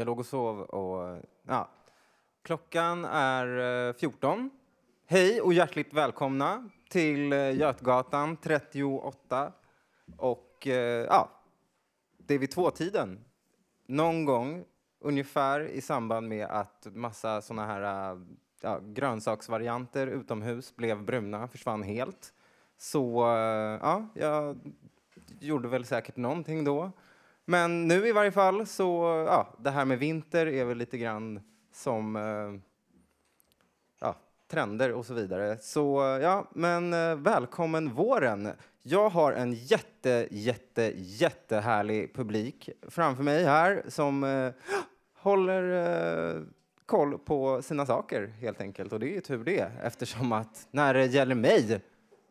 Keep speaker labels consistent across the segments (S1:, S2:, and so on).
S1: Jag låg och sov och ja. Klockan är eh, 14. Hej och hjärtligt välkomna till eh, Götgatan 38. Och eh, ja, det är vid tvåtiden. Någon gång ungefär i samband med att massa såna här ja, grönsaksvarianter utomhus blev bruna, försvann helt. Så ja, jag gjorde väl säkert någonting då. Men nu i varje fall så, ja, det här med vinter är väl lite grann som eh, ja, trender och så vidare. Så ja, men eh, välkommen våren. Jag har en jätte, jätte, jättehärlig publik framför mig här som eh, håller eh, koll på sina saker helt enkelt. Och det är ju tur det eftersom att när det gäller mig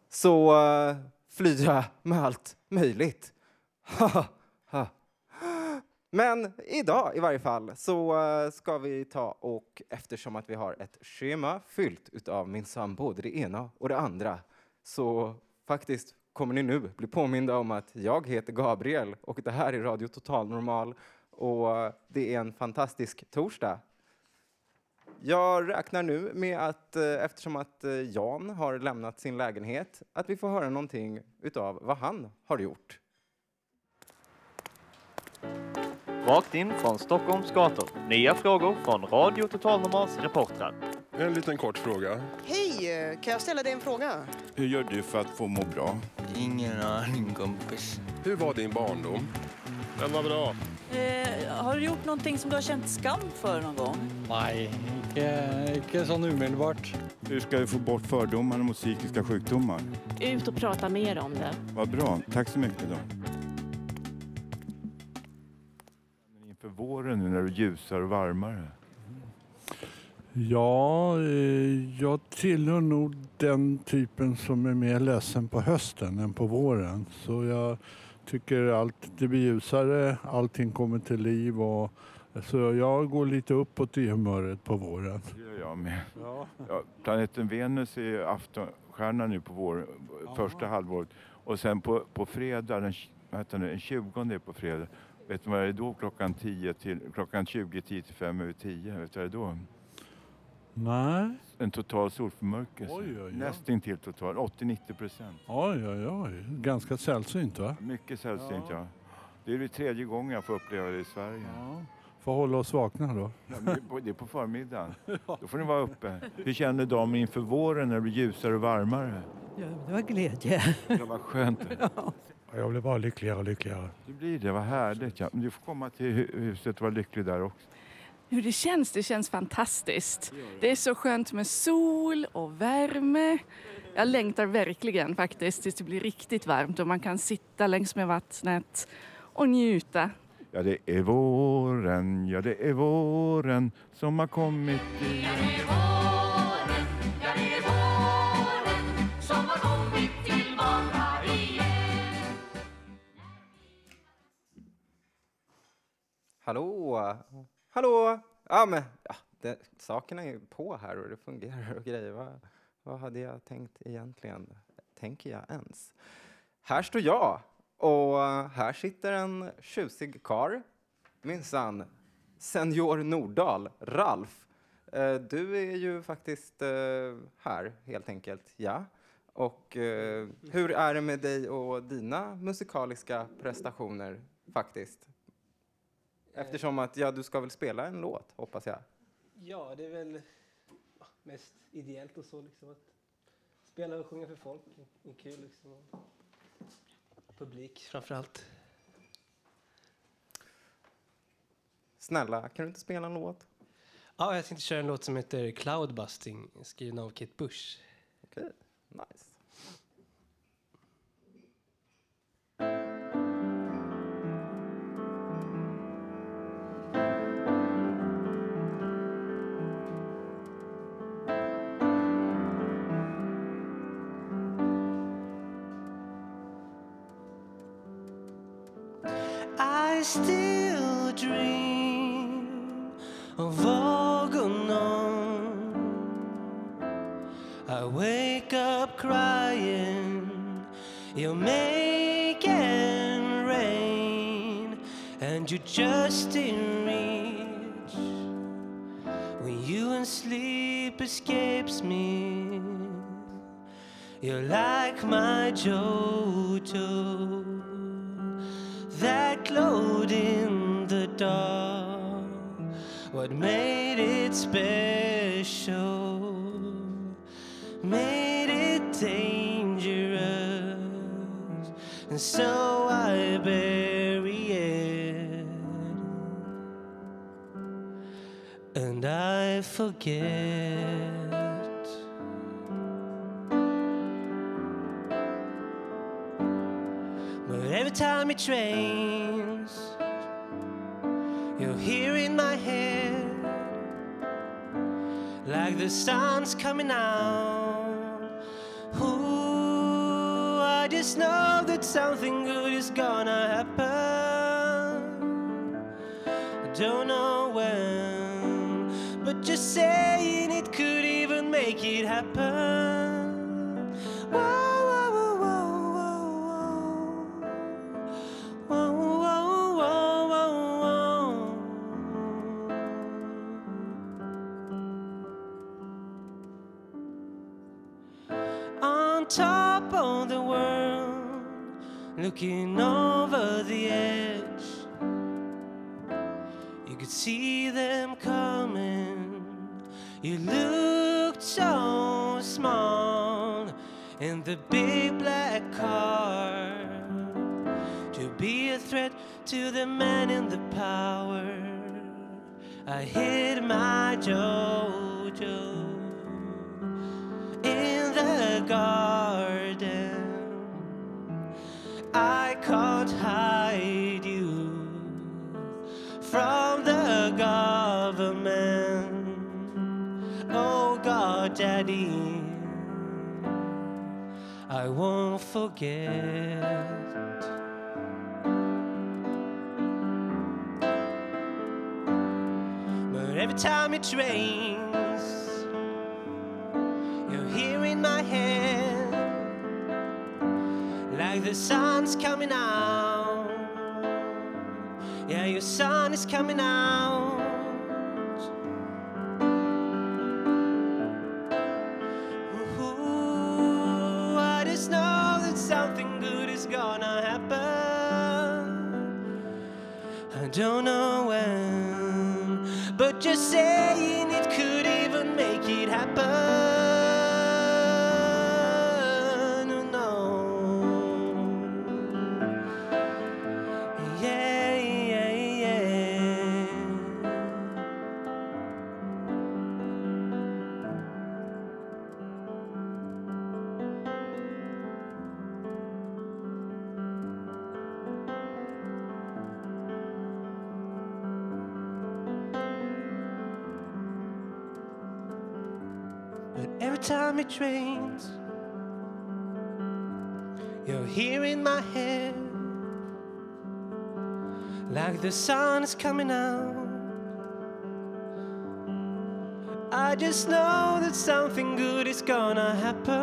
S1: så eh, flyr jag med allt möjligt. Men idag i varje fall så eh, ska vi ta och eftersom att vi har ett schema fyllt utav min sambo, både det ena och det andra, så faktiskt kommer ni nu bli påminda om att jag heter Gabriel och det här är Radio Total Normal och eh, det är en fantastisk torsdag. Jag räknar nu med att eh, eftersom att Jan har lämnat sin lägenhet att vi får höra någonting utav vad han har gjort.
S2: Rakt in från Stockholms gator. Nya frågor från Radio Total Normals reportrar.
S3: En liten kort fråga.
S4: Hej, kan jag ställa dig en fråga?
S3: Hur gör du för att få må bra?
S5: Ingen aning kompis.
S3: Hur var din barndom? Den var bra.
S6: Eh, har du gjort någonting som du har känt skam för någon gång?
S7: Nej, ikke, ikke sånn umiddelbart.
S3: Hur ska du få bort fördomarna mot psykiska sjukdomar?
S8: Ut och prata mer om det.
S3: Vad bra. Tack så mycket då. Våren nu när det är ljusare och varmare.
S7: Ja, eh, jag tillhör nog den typen som är mer ledsen på hösten än på våren. Så jag tycker allt det blir ljusare, allting kommer till liv och så jag går lite uppåt i humöret på våren.
S3: Det gör jag med.
S7: Ja.
S3: Ja, planeten Venus är ju aftonstjärna nu på vår, första halvåret. Och sen på, på fredag, den, vad heter det, den 20 på fredag. Vet du vad det är då? Klockan, 10 till, klockan 20, 10 till 5 över 10. Vet du vad det är då?
S7: Nej,
S3: En total solförmörkelse.
S7: Oj, oj, oj.
S3: Nästintill total, 80-90 procent.
S7: oj oj oj, ganska sällsynt va?
S3: Mycket sällsynt ja. Det är det tredje gången jag får uppleva det i Sverige.
S7: Ja. Får hålla oss vakna då.
S3: Ja, det, är på, det är på förmiddagen. Då får ni vara uppe. Hur känner de inför våren när det blir ljusare och varmare?
S6: Ja, det var glädje.
S3: Det var skönt.
S7: Jag blir bara lyckligare och lyckligare.
S3: Det blir det, vad härligt. Ja. Men Du får komma till hu- huset och vara lycklig där också.
S8: Hur det känns? Det känns fantastiskt. Det är så skönt med sol och värme. Jag längtar verkligen faktiskt tills det blir riktigt varmt och man kan sitta längs med vattnet och njuta.
S3: Ja, det är våren, ja det är våren som har kommit igen.
S1: Hallå! Hallå! Ja, men ja, det, sakerna är ju på här och det fungerar och grejer. Vad, vad hade jag tänkt egentligen? Tänker jag ens? Här står jag och här sitter en tjusig kar. Minsann. Senior Nordahl, Ralf. Eh, Du är ju faktiskt eh, här, helt enkelt. Ja. Och eh, hur är det med dig och dina musikaliska prestationer faktiskt? Eftersom att, ja, du ska väl spela en låt, hoppas jag?
S9: Ja, det är väl mest ideellt och så liksom att spela och sjunga för folk är kul liksom. Publik framför allt.
S1: Snälla, kan du inte spela en låt?
S9: Ja, jag tänkte köra en låt som heter Cloudbusting skriven av Kate Bush.
S1: Okej, nice.
S9: Jojo that glowed in the dark. What made it special? Made it dangerous, and so I bury it, and I forget. But every time it rains, you're here in my head, like the sun's coming out. Ooh, I just know that something good is gonna happen. I don't know when, but just saying it could even make it happen. Looking over the edge, you could see them coming. You looked so small in the big black car to be a threat to the man in the power. I hid my Jojo in the garden. I can't hide you from the government. Oh God, Daddy, I won't forget. But every time it rains, you're here in my head, the sun's coming out. Yeah, your sun is coming out. Ooh, I just know that something good is gonna happen. I don't know when, but just saying it could every time it rains, you're here in my head, like the sun is coming out. I just know that something good is gonna happen.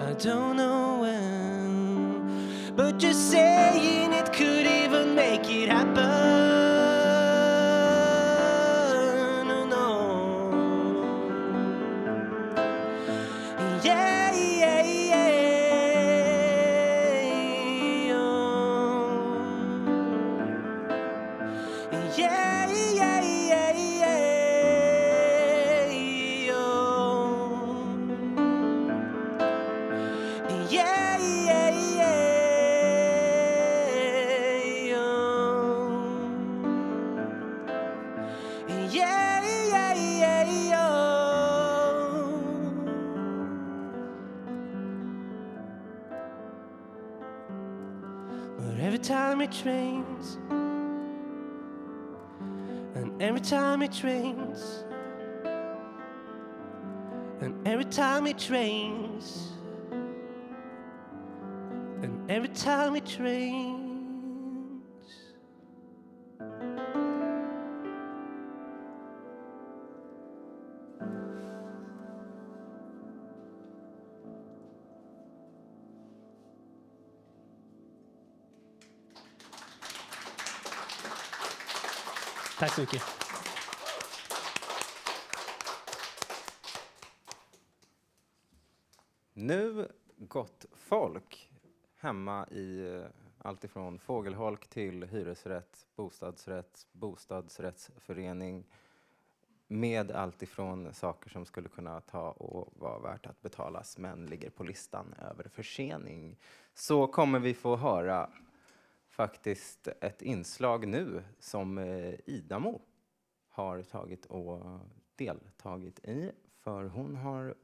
S9: I don't know when, but just saying it could even make it happen. Rains, and every time it rains, and every time it rains. Tack så.
S1: Nu, gott folk, hemma i eh, alltifrån allt ifrån fågelholk till hyresrätt, bostadsrätt, bostadsrättsförening med allt ifrån saker som skulle kunna ta och vara värt att betalas men ligger på listan över försening så kommer vi få höra faktiskt ett inslag nu som eh, Idamo har tagit och deltagit i. För hon har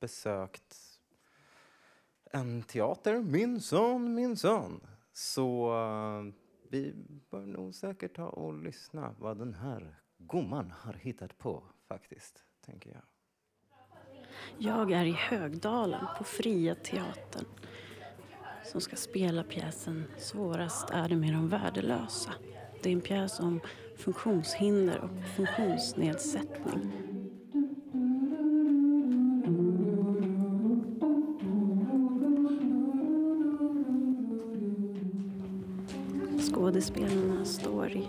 S1: besökt en teater, minsann, minsann. Så eh, vi bör nog säkert ta och lyssna vad den här gumman har hittat på faktiskt, tänker jag.
S10: Jag är i Högdalen på Fria Teatern som ska spela pjäsen Svårast är det med de värdelösa. Det är en pjäs om funktionshinder och funktionsnedsättning. Skådespelarna står i,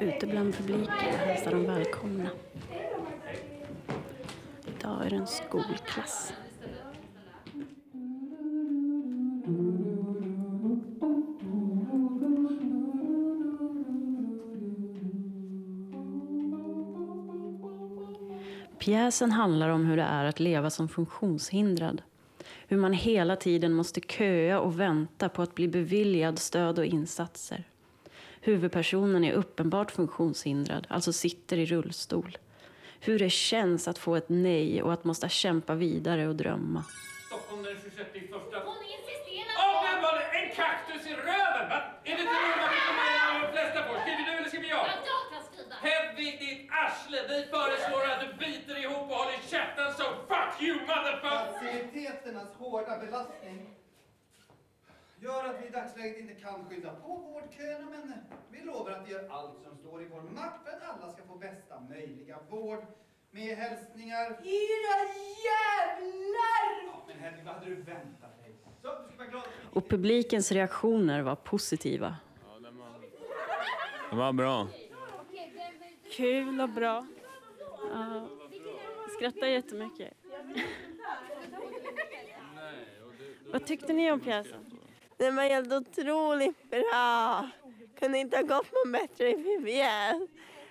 S10: ute bland publiken och hälsar dem välkomna. Idag är det en skolklass. Pjäsen handlar om hur det är att leva som funktionshindrad. Hur man hela tiden måste köa och vänta på att bli beviljad stöd och insatser. Huvudpersonen är uppenbart funktionshindrad, alltså sitter i rullstol. Hur det känns att få ett nej och att måste kämpa vidare och drömma.
S11: Stockholm den 26 i första... Hon insisterar på... Åh, vem var det? En kaktus i röven! Va? Är det inte något vi kommer ihåg de flesta på? Skriver du eller skriver jag?
S12: Jag kan skriva.
S11: Hedvig, ditt arsle! Vi föreslår att du biter ihop och håller käften så fuck you motherfucker!
S13: Faciliteternas hårda belastning gör att vi i dagsläget inte kan skynda på vårdköerna men vi lovar att vi gör allt som står i vår makt för att alla ska få bästa möjliga vård. Med hälsningar...
S12: Era jävlar!
S13: Ja, men Hedvig, vad hade du väntat dig? Så, du ska vara glad.
S10: Och publikens reaktioner var positiva.
S14: Det var bra.
S10: Kul och bra. Ja, skrattar jättemycket. Vad tyckte ni om pjäsen?
S15: Den var helt otroligt bra. Kunde inte ha gått någon bättre pjäs.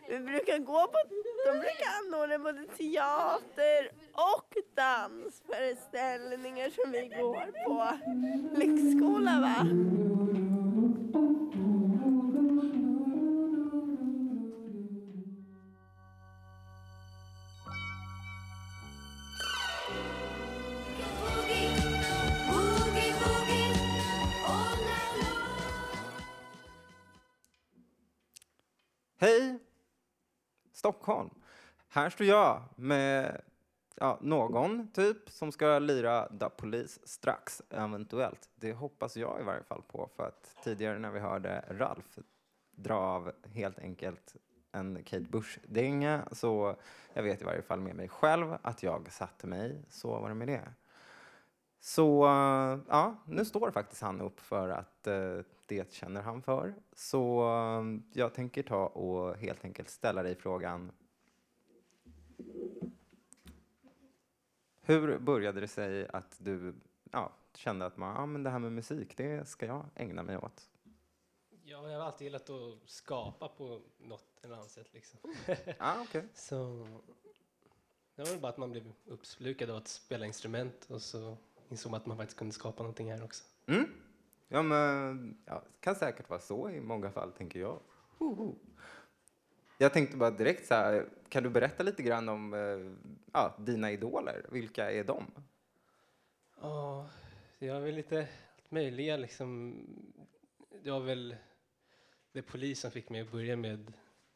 S15: Vi brukar gå på, de brukar anordna både teater och dansföreställningar som vi går på. Lyxskola va?
S1: Hej! Stockholm. Här står jag med ja, någon typ som ska lira Da Police strax, eventuellt. Det hoppas jag i varje fall på, för att tidigare när vi hörde Ralf dra av helt enkelt en Kate Bush-dänga, så jag vet i varje fall med mig själv att jag satte mig. Så var det med det. Så ja, nu står faktiskt han upp för att eh, det känner han för. Så eh, jag tänker ta och helt enkelt ställa dig frågan. Hur började det sig att du ja, kände att man, ja, men det här med musik, det ska jag ägna mig åt?
S16: Ja, jag har alltid gillat att skapa på något eller annat sätt. Liksom.
S1: Ah, okej.
S16: Så det var väl bara att man blev uppslukad av att spela instrument och så insåg man att man faktiskt kunde skapa någonting här också.
S1: Mm. Ja, men ja, det kan säkert vara så i många fall, tänker jag. Hoho. Jag tänkte bara direkt så här, kan du berätta lite grann om eh, ja, dina idoler? Vilka är de?
S16: Ja, jag har väl lite allt möjliga liksom. Det var väl The Police som fick mig att börja med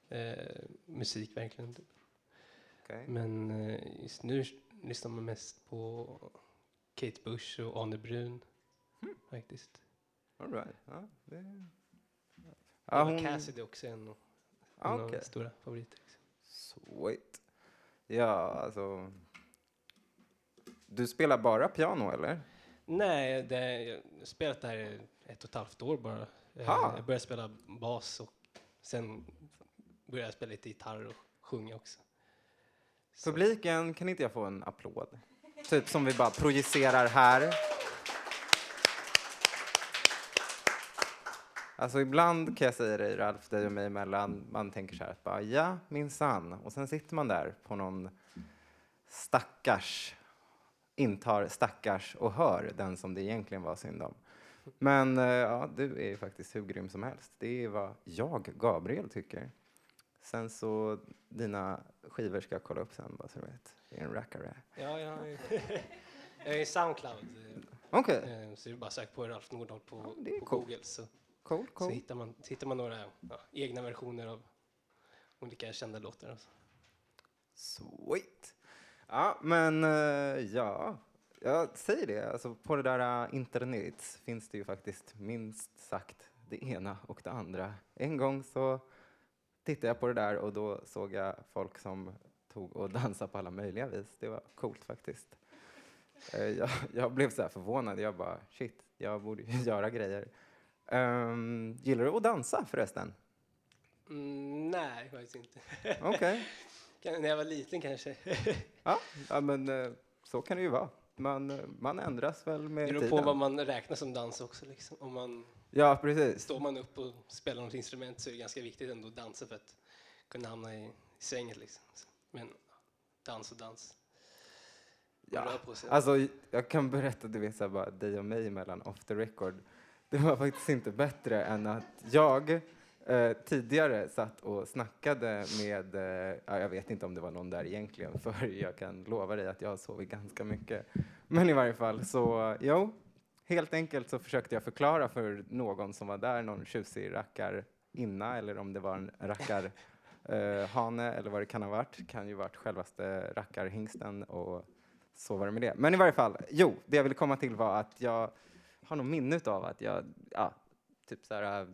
S16: eh, musik verkligen. typ.
S1: Okej.
S16: Men eh, just nu lyssnar man mest på Kate Bush och Arne Brun faktiskt.
S1: All right. Ja, det...
S16: Ja,
S1: hon-
S16: Cassidy också en, en
S1: Ah,
S16: av
S1: okej.
S16: mina stora favoriter.
S1: Sweet. Ja, alltså... Du spelar bara piano, eller?
S16: Nej, det, jag har spelat det här i ett och ett halvt år bara. Eh,
S1: Ha.
S16: Jag började spela bas och sen började jag spela lite gitarr och sjunga också.
S1: Publiken, kan inte jag få en applåd? Typ som vi bara projicerar här. Alltså ibland kan jag säga dig Ralf, dig och mig emellan, man tänker så här att bara ja, minsann. Och sen sitter man där på någon stackars, intar stackars och hör den som det egentligen var synd om. Men eh, ja, du är ju faktiskt hur grym som helst. Det är vad jag, Gabriel, tycker. Sen så, dina skivor ska jag kolla upp sen bara så du vet. Det är en rackare.
S16: Ja, jag är, jag är i Soundcloud.
S1: Okej.
S16: eh, Så det är bara söka på Ralf Norddahl på,
S1: är
S16: på
S1: coolt.
S16: Google så,
S1: Cool,
S16: så
S1: cool.
S16: hittar, man, så hittar man några ja, egna versioner av olika kända låtar. och så.
S1: Sweet. Ja, men eh, ja, jag säger det. Alltså, på det där uh, internet finns det ju faktiskt minst sagt det ena och det andra. En gång så tittade jag på det där och då såg jag folk som tog och dansade på alla möjliga vis. Det var coolt faktiskt. Eh, jag, jag blev så här förvånad. Jag bara, shit, jag borde ju göra grejer. Um, gillar du att dansa förresten?
S16: Mm, nej, faktiskt inte.
S1: Okej.
S16: Kan- När jag var liten kanske.
S1: Ja, ja men eh, så kan det ju vara. Man, eh, man ändras väl med
S16: Det beror
S1: tiden.
S16: på vad man räknar som dans också. Liksom. Om man,
S1: Ja, precis.
S16: Står man upp och spelar något instrument så är det ganska viktigt ändå att dansa för att kunna hamna i, i svänget. Liksom. Men dans och dans.
S1: Ja, alltså jag kan berätta, du vet så här, bara dig och mig emellan off the record. Det var faktiskt inte bättre än att jag eh, tidigare satt och snackade med, eh, ja, jag vet inte om det var någon där egentligen, för jag kan lova dig att jag har sovit ganska mycket. Men i varje fall så, jo, helt enkelt så försökte jag förklara för någon som var där, någon tjusig rackar inna eller om det var en rackar eh, hane eller vad det kan ha varit. Kan ju varit självaste rackarhingsten och så var det med det. Men i varje fall, jo, det jag ville komma till var att jag har nog minnet av att jag, ja, typ så här, äh,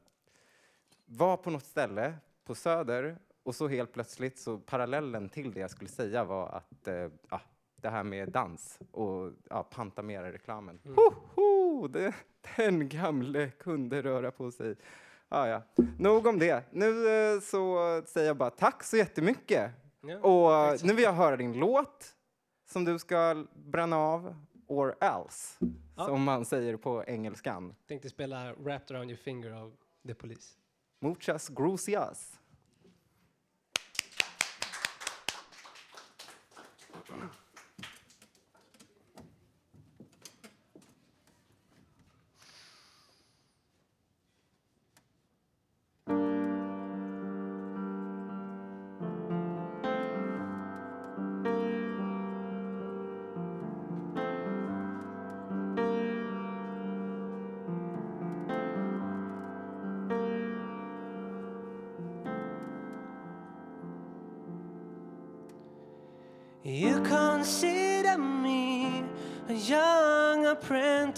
S1: var på något ställe på Söder och så helt plötsligt så parallellen till det jag skulle säga var att, eh, ja, det här med dans och ja, Pantamera-reklamen.
S16: Mm.
S1: Hoho, det, den gamle kunde röra på sig. Ja, ja. Nog om det. Nu eh, så säger jag bara tack så jättemycket.
S16: Ja,
S1: och nu vill jag höra din låt som du ska bränna av, or else,
S16: Ja.
S1: som man säger på engelskan.
S16: Tänkte spela Wrapped around your finger av The Police.
S1: Muchas gracias.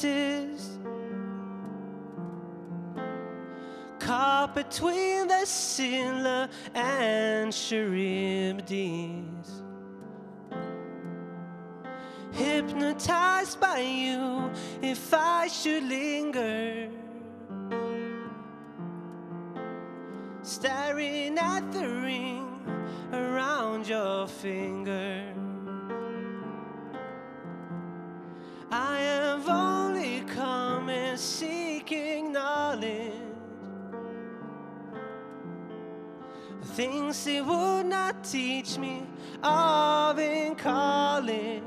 S16: Apprentice Caught between the Scylla and Charybdis Hypnotized by you if I should linger. Staring at the ring around your finger. I in seeking knowledge.
S9: Things they would not teach me of in college.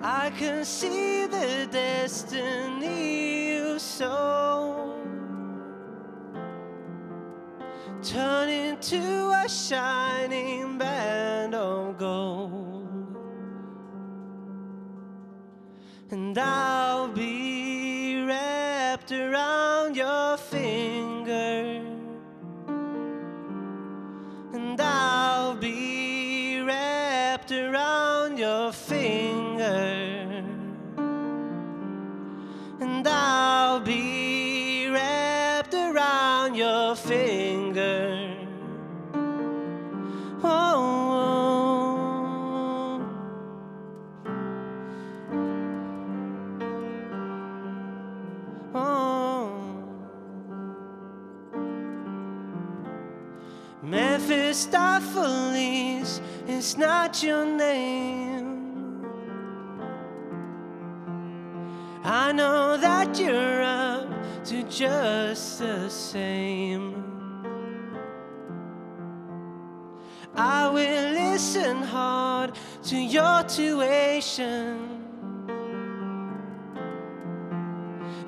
S9: I can see the destiny you sow. Turn into a shining band of gold, and I'll be wrapped around Mephistopheles is not your name. I know that you're up to just the same. I will listen hard to your tuition.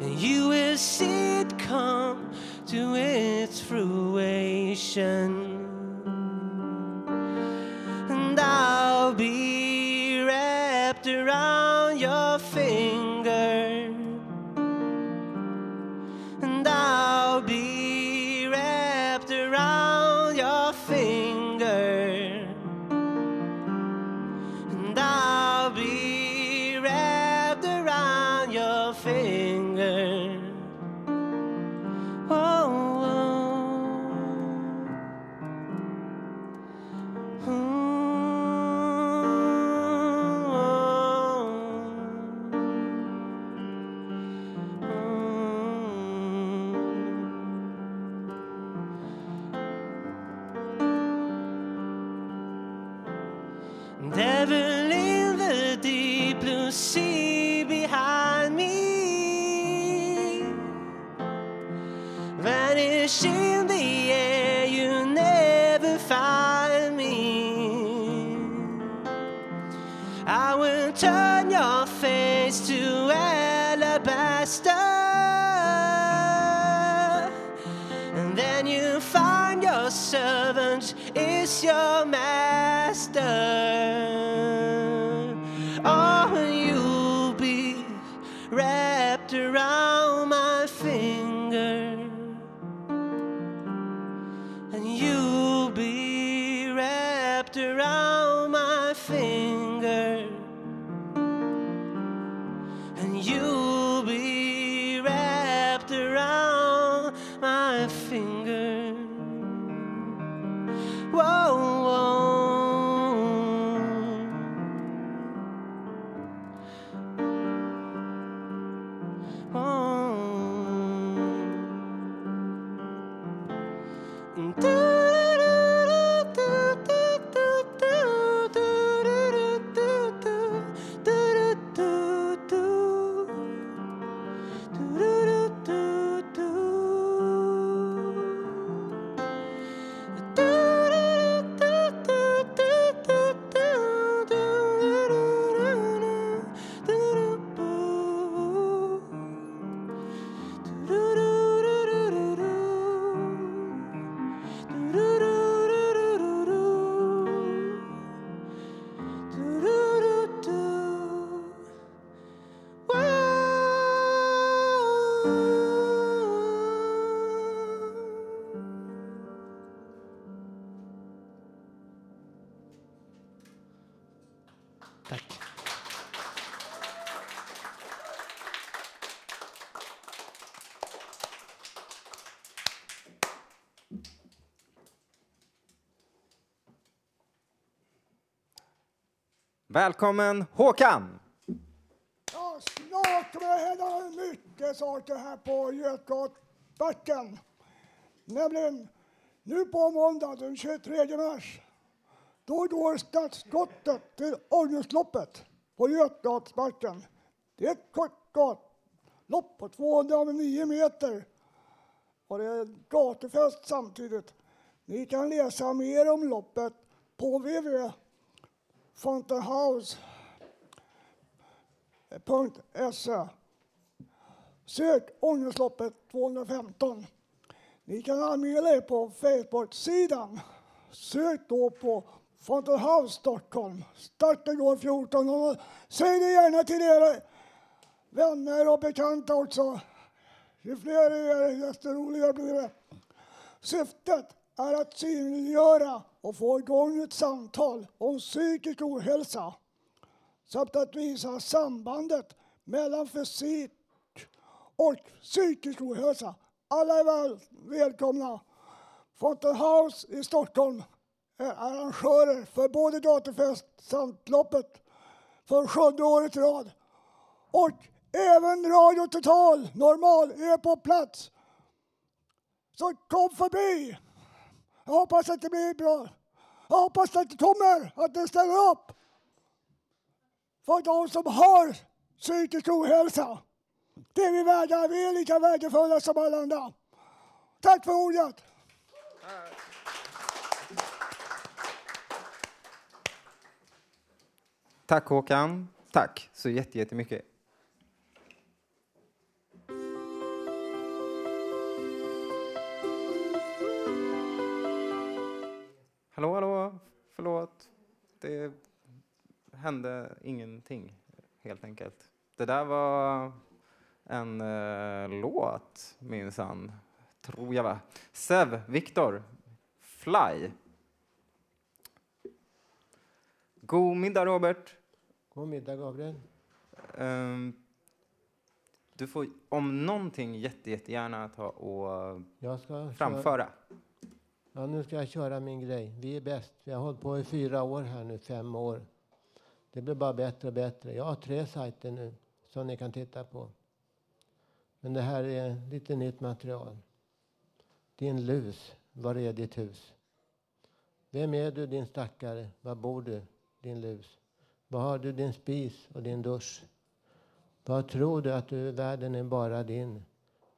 S9: And you will see it come to its fruition. Be wrapped around your finger.
S1: Välkommen Håkan!
S17: Ja, snart kommer det hända mycket saker här på Götgatbacken. Nämligen nu på måndag den 23 mars. Då går startskottet till ångestloppet på Götgatsbacken. Det är ett kort gatlopp på 209 meter. och det är gatufest samtidigt. Ni kan läsa mer om loppet på www.fountainhouse.se. Sök Ångestloppet 215. Ni kan anmäla er på Facebook-sidan. Sök då på Fountain House Stockholm. Starten går 14.00. Säg det gärna till era vänner och bekanta också. Ju fler det är, desto roligare blir det. Syftet är att synliggöra och få igång ett samtal om psykisk ohälsa samt att visa sambandet mellan fysik och psykisk ohälsa. Alla är väl välkomna. Fountain House i Stockholm är arrangörer för både gatufest samt loppet för sjunde året i rad. Och även Radio Total Normal är på plats. Så kom förbi! Jag hoppas att det blir bra. Jag hoppas att det kommer, att det ställer upp för de som har psykisk ohälsa. Det är vi värda. Vi är lika värdefulla som alla andra. Tack för ordet!
S1: Tack Håkan. Tack så jättemycket. Hallå, hallå. Förlåt. Det hände ingenting, helt enkelt. Det där var en eh, låt, minsann. Tror jag, va? Sev, Viktor, Fly. God middag, Robert.
S5: God middag, Gabriel.
S1: Ehm, du får om någonting jätte, jättegärna ta och
S5: Jag ska
S1: framföra.
S5: Ja, nu ska jag köra min grej. Vi är bäst. Vi har hållit på i fyra år här nu, fem år. Det blir bara bättre och bättre. Jag har tre sajter nu som ni kan titta på. Men det här är lite nytt material. Din lus, var är ditt hus? Vem är du din stackare? Var bor du, din lus? Var har du din spis och din dusch? Vad tror du att du, världen är bara din?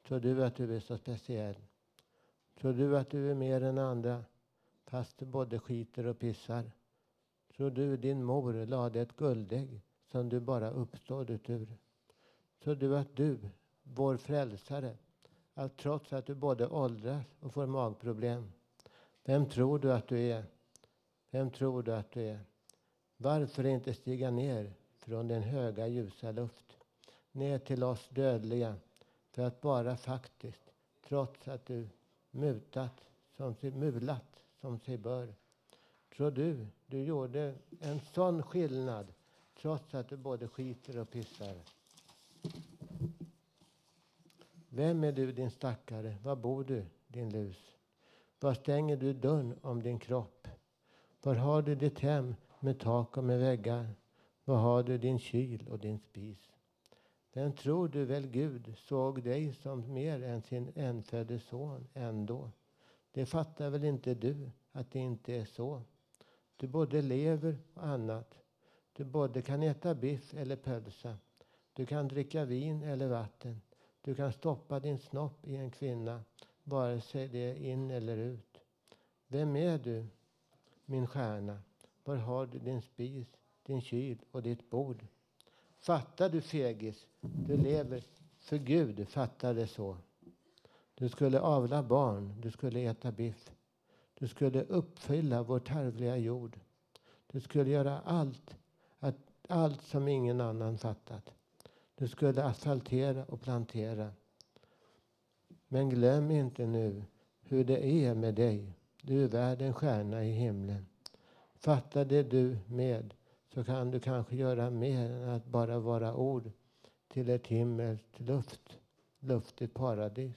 S5: Tror du att du är så speciell? Tror du att du är mer än andra fast du både skiter och pissar? Tror du din mor lade ett guldägg som du bara uppstod utur? Tror du att du, vår frälsare, att trots att du både åldras och får magproblem, vem tror du att du är? Vem tror du att du är? Varför inte stiga ner från den höga ljusa luft, ner till oss dödliga, för att bara faktiskt, trots att du mutat som sig, mulat som sig bör. Tror du du gjorde en sån skillnad trots att du både skiter och pissar? Vem är du din stackare? Var bor du din lus? Var stänger du dörren om din kropp? Var har du ditt hem med tak och med väggar? Var har du din kyl och din spis? Men tror du väl Gud såg dig som mer än sin enfödde son ändå? Det fattar väl inte du att det inte är så? Du både lever och annat. Du både kan äta biff eller pölsa. Du kan dricka vin eller vatten. Du kan stoppa din snopp i en kvinna, vare sig det är in eller ut. Vem är du, min stjärna? Var har du din spis, din kyl och ditt bord? Fattar du fegis? Du lever för Gud, fattar det så. Du skulle avla barn, du skulle äta biff. Du skulle uppfylla vår tarvliga jord. Du skulle göra allt, att, allt som ingen annan fattat. Du skulle asfaltera och plantera. Men glöm inte nu hur det är med dig. Du är värd en stjärna i himlen. Fattade det du med så kan du kanske göra mer än att bara vara ord till ett himmelskt luft, luftigt paradis.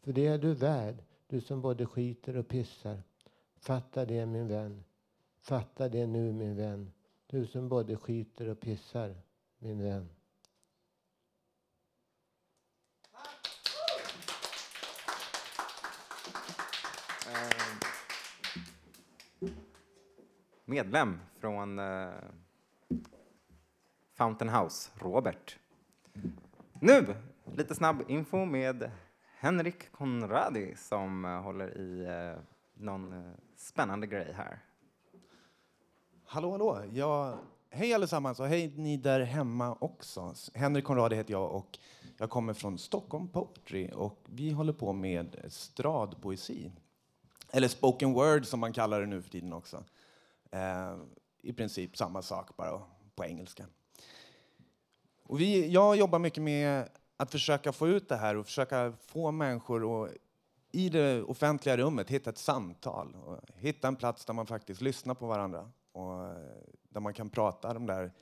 S5: För det är du värd, du som både skiter och pissar. Fatta det min vän. Fatta det nu min vän. Du som både skiter och pissar, min vän.
S1: Medlem från eh, Fountain House, Robert. Nu, lite snabb info med Henrik Conradi som eh, håller i eh, någon eh, spännande grej här.
S18: Hallå, hallå. Ja, hej allesammans och hej ni där hemma också. Henrik Conradi heter jag och jag kommer från Stockholm Poetry och vi håller på med stradpoesi. Eller spoken word som man kallar det nu för tiden också. Eh, I princip samma sak bara på engelska. Och vi, jag jobbar mycket med att försöka få ut det här och försöka få människor att i det offentliga rummet hitta ett samtal. Och hitta en plats där man faktiskt lyssnar på varandra och eh, där man kan prata de där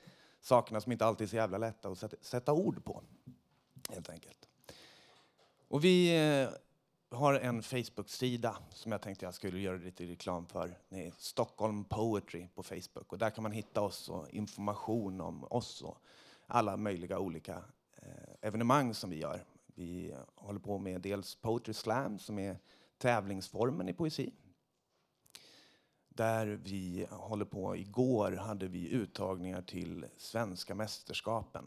S18: sakerna som inte alltid är så jävla lätta att sätta, sätta ord på. Helt enkelt. Och vi eh, har en Facebook-sida som jag tänkte jag skulle göra lite reklam för. Det är Stockholm Poetry på Facebook. Och där kan man hitta oss och information om oss och alla möjliga olika eh, evenemang som vi gör. Vi håller på med dels Poetry Slam som är tävlingsformen i poesi. Där vi håller på, igår hade vi uttagningar till svenska mästerskapen.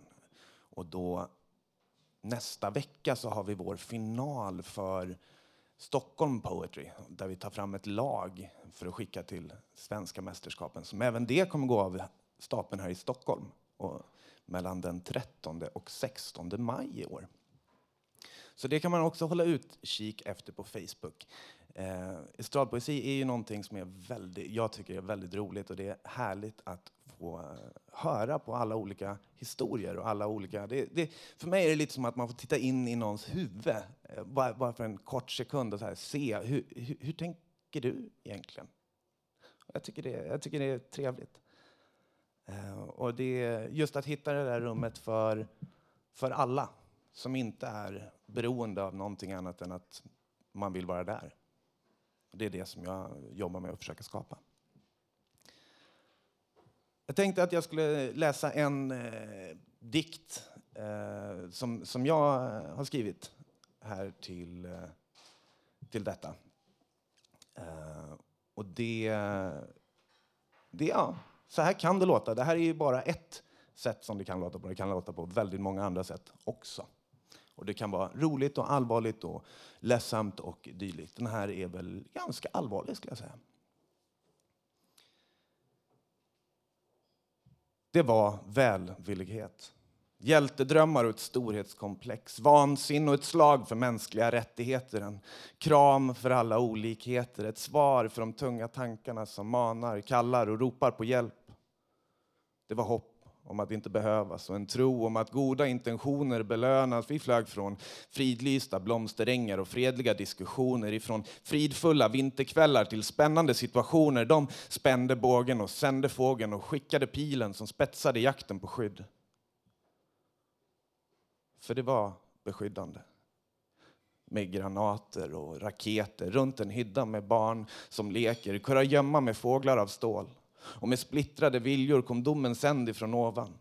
S18: Och då nästa vecka så har vi vår final för Stockholm Poetry där vi tar fram ett lag för att skicka till svenska mästerskapen som även det kommer gå av stapeln här i Stockholm och mellan den 13 och 16 maj i år. Så det kan man också hålla utkik efter på Facebook. Eh, estradpoesi är ju någonting som är väldigt, jag tycker är väldigt roligt och det är härligt att få eh, höra på alla olika historier och alla olika... Det, det, för mig är det lite som att man får titta in i någons huvud eh, bara, bara för en kort sekund och så här, se hur, hur, hur tänker du egentligen? Jag tycker det, jag tycker det är trevligt. Eh, och det just att hitta det där rummet för, för alla som inte är beroende av någonting annat än att man vill vara där. Det är det som jag jobbar med att försöka skapa. Jag tänkte att jag skulle läsa en eh, dikt eh, som, som jag har skrivit här till, eh, till detta. Eh, och det, det, ja, så här kan det låta. Det här är ju bara ett sätt som det kan låta på. Det kan låta på väldigt många andra sätt också. Och det kan vara roligt och allvarligt och ledsamt och dylikt. Den här är väl ganska allvarlig skulle jag säga. Det var välvillighet. Hjältedrömmar och ett storhetskomplex. Vansinne och ett slag för mänskliga rättigheter. En kram för alla olikheter. Ett svar för de tunga tankarna som manar, kallar och ropar på hjälp. Det var hopp om att inte behövas och en tro om att goda intentioner belönas. Vi flög från fridlysta blomsterängar och fredliga diskussioner ifrån fridfulla vinterkvällar till spännande situationer. De spände bågen och sände fågeln och skickade pilen som spetsade jakten på skydd. För det var beskyddande med granater och raketer runt en hydda med barn som leker, kurragömma med fåglar av stål. Och med splittrade viljor kom domen sänd ifrån ovan.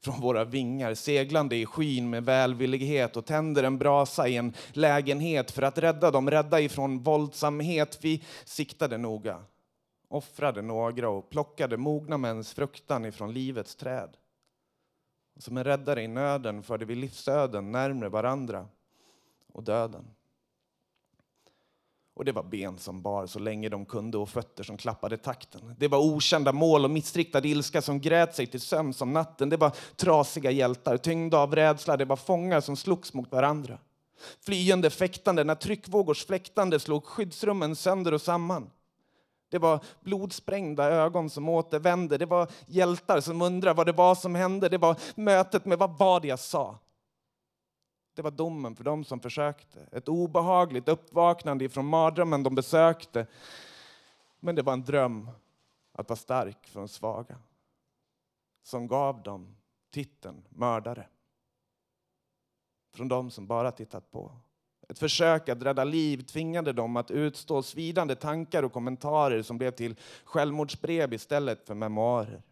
S18: Från våra vingar, seglande i skyn med välvillighet och tänder en brasa i en lägenhet för att rädda dem rädda ifrån våldsamhet. Vi siktade noga, offrade några och plockade mogna mäns fruktan ifrån livets träd. Som en räddare i nöden förde vi livsöden närmre varandra och döden. Och det var ben som bar så länge de kunde och fötter som klappade takten. Det var okända mål och missriktad ilska som grät sig till sömns om natten. Det var trasiga hjältar, tyngda av rädsla. Det var fångar som slogs mot varandra. Flyende, fäktande, när tryckvågors fläktande slog skyddsrummen sönder och samman. Det var blodsprängda ögon som återvände. Det var hjältar som undrade vad det var som hände. Det var mötet med vad var det jag sa? Det var domen för dem som försökte. Ett obehagligt uppvaknande ifrån mardrömmen de besökte. Men det var en dröm att vara stark för de svaga. Som gav dem titeln mördare. Från dem som bara tittat på. Ett försök att rädda liv tvingade dem att utstå svidande tankar och kommentarer som blev till självmordsbrev istället för memoarer.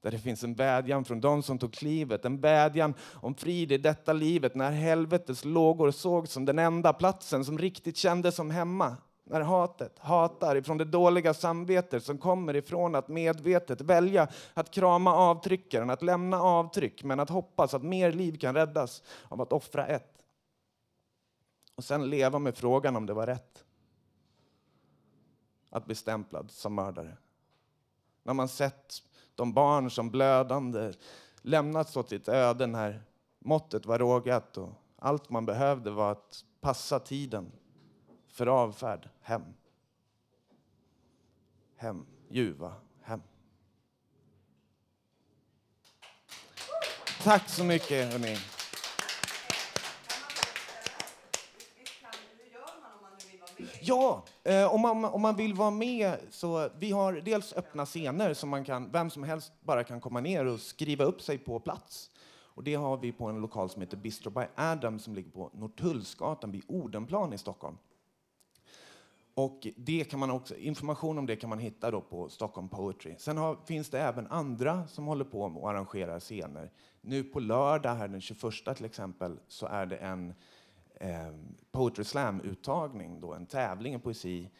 S18: Där det finns en vädjan från dem som tog klivet, en vädjan om frid i detta livet när helvetets lågor sågs som den enda platsen som riktigt kändes som hemma. När hatet hatar ifrån det dåliga samvetet som kommer ifrån att medvetet välja att krama avtryckaren, att lämna avtryck men att hoppas att mer liv kan räddas av att offra ett. Och sen leva med frågan om det var rätt. Att bli stämplad som mördare. När man sett de barn som blödande lämnats åt sitt öde när måttet var rågat och allt man behövde var att passa tiden för avfärd hem. Hem, ljuva, hem. Tack så mycket, hörni. Ja, eh, om, man, om man vill vara med så vi har dels öppna scener som man kan, vem som helst bara kan komma ner och skriva upp sig på plats. Och det har vi på en lokal som heter Bistro by Adam som ligger på Norrtullsgatan vid Odenplan i Stockholm. Och det kan man också, information om det kan man hitta då på Stockholm Poetry. Sen har, finns det även andra som håller på och arrangerar scener. Nu på lördag, här den 21 till exempel, så är det en eh, Poetry Slam-uttagning, då, en tävling i poesi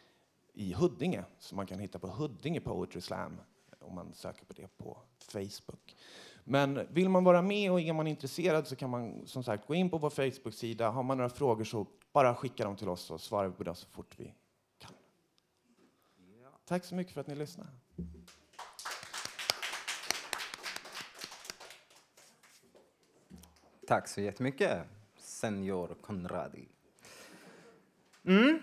S18: i Huddinge som man kan hitta på Huddinge Poetry Slam om man söker på det på Facebook. Men vill man vara med och är man intresserad så kan man som sagt gå in på vår Facebook-sida. Har man några frågor så bara skicka dem till oss så svarar vi på dem så fort vi kan. Tack så mycket för att ni lyssnade.
S1: Tack så jättemycket, Senior Conradi. Mm.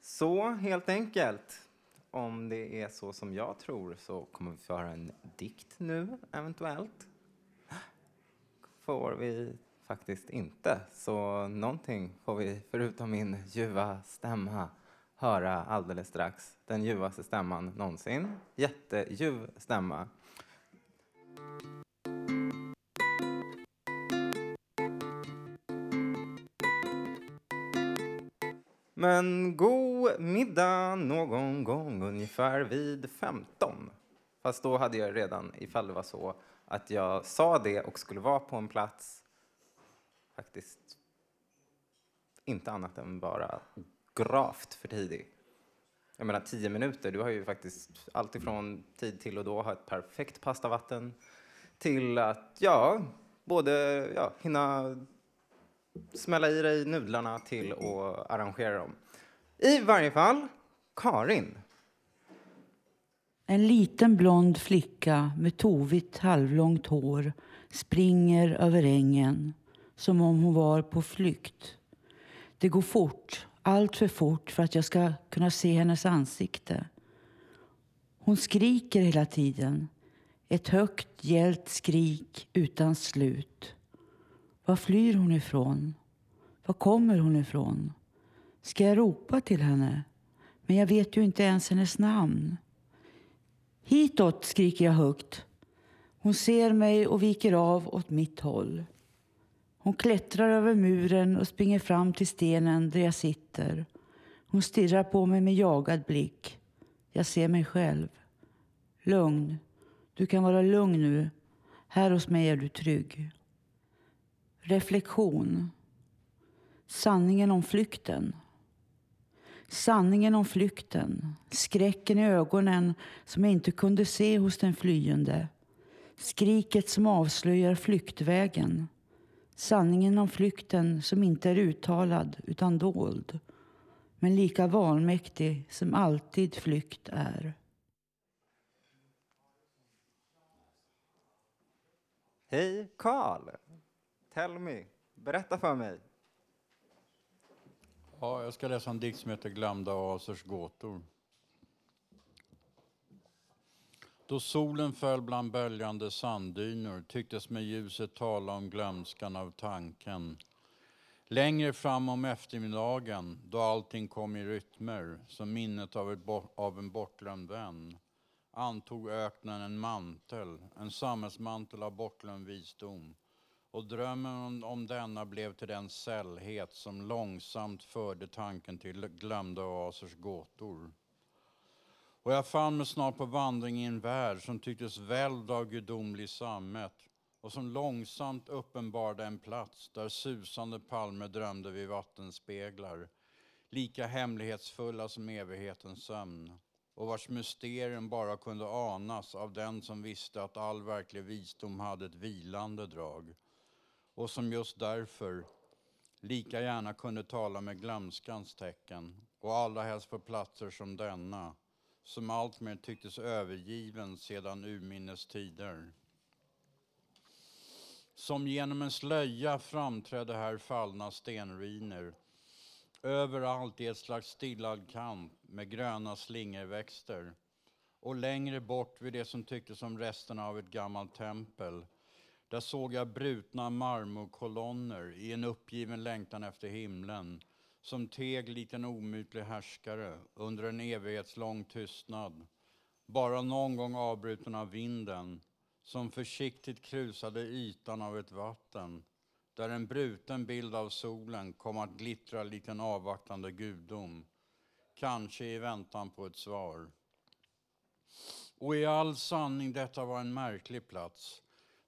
S1: Så helt enkelt, om det är så som jag tror så kommer vi få höra en dikt nu, eventuellt. Får vi faktiskt inte, så någonting får vi, förutom min ljuva stämma, höra alldeles strax. Den ljuvaste stämman någonsin. Jätteljuv stämma. Men god middag någon gång ungefär vid 15. Fast då hade jag redan, ifall det var så, att jag sa det och skulle vara på en plats faktiskt inte annat än bara gravt för tidig. Jag menar tio minuter, du har ju faktiskt allt ifrån tid till och då ha ett perfekt pastavatten till att, ja, både ja, hinna smälla i dig nudlarna till och arrangera dem. I varje fall, Karin.
S19: En liten blond flicka med tovigt halvlångt hår springer över ängen som om hon var på flykt. Det går fort, allt för fort för att jag ska kunna se hennes ansikte. Hon skriker hela tiden. Ett högt, gällt skrik utan slut. Var flyr hon ifrån? Var kommer hon ifrån? Ska jag ropa till henne? Men jag vet ju inte ens hennes namn. Hitåt, skriker jag högt. Hon ser mig och viker av åt mitt håll. Hon klättrar över muren och springer fram till stenen där jag sitter. Hon stirrar på mig med jagad blick. Jag ser mig själv. Lugn. Du kan vara lugn nu. Här hos mig är du trygg. Reflektion. Sanningen om flykten. Sanningen om flykten. Skräcken i ögonen som jag inte kunde se hos den flyende. Skriket som avslöjar flyktvägen. Sanningen om flykten som inte är uttalad utan dold. Men lika vanmäktig som alltid flykt är.
S1: Hej, Karl. Tell me. Berätta för mig.
S20: Ja, jag ska läsa en dikt som heter Glömda asers gåtor. Då solen föll bland böljande sanddyner tycktes med ljuset tala om glömskan av tanken. Längre fram om eftermiddagen, då allting kom i rytmer, som minnet av, ett, av en bortglömd vän, antog öknen en mantel, en samhällsmantel av bortglömd visdom. Och drömmen om, om denna blev till den sällhet som långsamt förde tanken till glömda oasers gåtor. Och jag fann mig snart på vandring i en värld som tycktes välvd av gudomlig sammet och som långsamt uppenbarade en plats där susande palmer drömde vid vattenspeglar, lika hemlighetsfulla som evighetens sömn och vars mysterium bara kunde anas av den som visste att all verklig visdom hade ett vilande drag och som just därför lika gärna kunde tala med glömskans tecken och allra helst på platser som denna, som alltmer tycktes övergiven sedan urminnes tider. Som genom en slöja framträdde här fallna stenruiner. Överallt i ett slags stillad kamp med gröna slingerväxter. Och längre bort vid det som tycktes som resterna av ett gammalt tempel. Där såg jag brutna marmorkolonner i en uppgiven längtan efter himlen. Som teg likt en omutlig härskare under en evighetslång tystnad. Bara någon gång avbruten av vinden som försiktigt krusade ytan av ett vatten där en bruten bild av solen kom att glittra likt en avvaktande gudom, kanske i väntan på ett svar. Och i all sanning, detta var en märklig plats,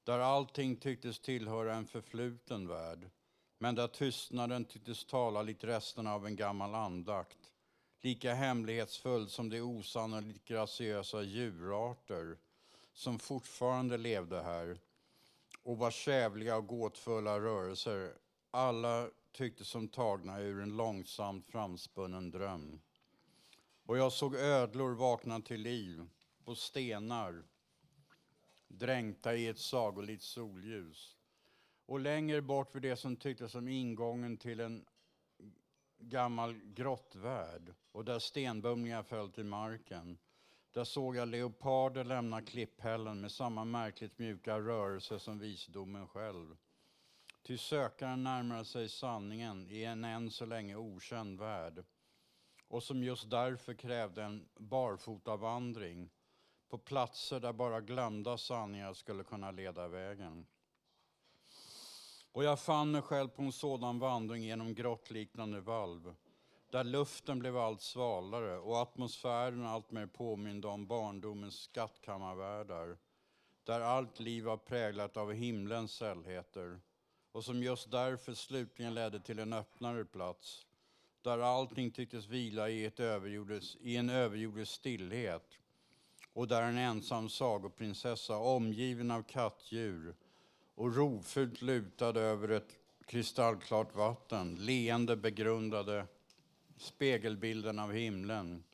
S20: där allting tycktes tillhöra en förfluten värld, men där tystnaden tycktes tala likt resten av en gammal andakt, lika hemlighetsfull som de osannolikt graciösa djurarter som fortfarande levde här och vars kävliga och gåtfulla rörelser alla tycktes som tagna ur en långsamt framspunnen dröm. Och jag såg ödlor vakna till liv på stenar dränkta i ett sagolikt solljus. Och längre bort vid det som tycktes som ingången till en gammal grottvärld och där stenbumlingar föll till marken där såg jag leoparder lämna klipphällen med samma märkligt mjuka rörelse som visdomen själv. Ty sökaren närmar sig sanningen i en än så länge okänd värld och som just därför krävde en barfotavandring på platser där bara glömda sanningar skulle kunna leda vägen. Och jag fann mig själv på en sådan vandring genom grottliknande valv där luften blev allt svalare och atmosfären allt mer påminde om barndomens skattkammarvärldar, där allt liv var präglat av himlens sällheter och som just därför slutligen ledde till en öppnare plats, där allting tycktes vila i, ett överjordes, i en överjordisk stillhet och där en ensam sagoprinsessa omgiven av kattdjur och rovfullt lutad över ett kristallklart vatten, leende begrundade spegelbilden av himlen.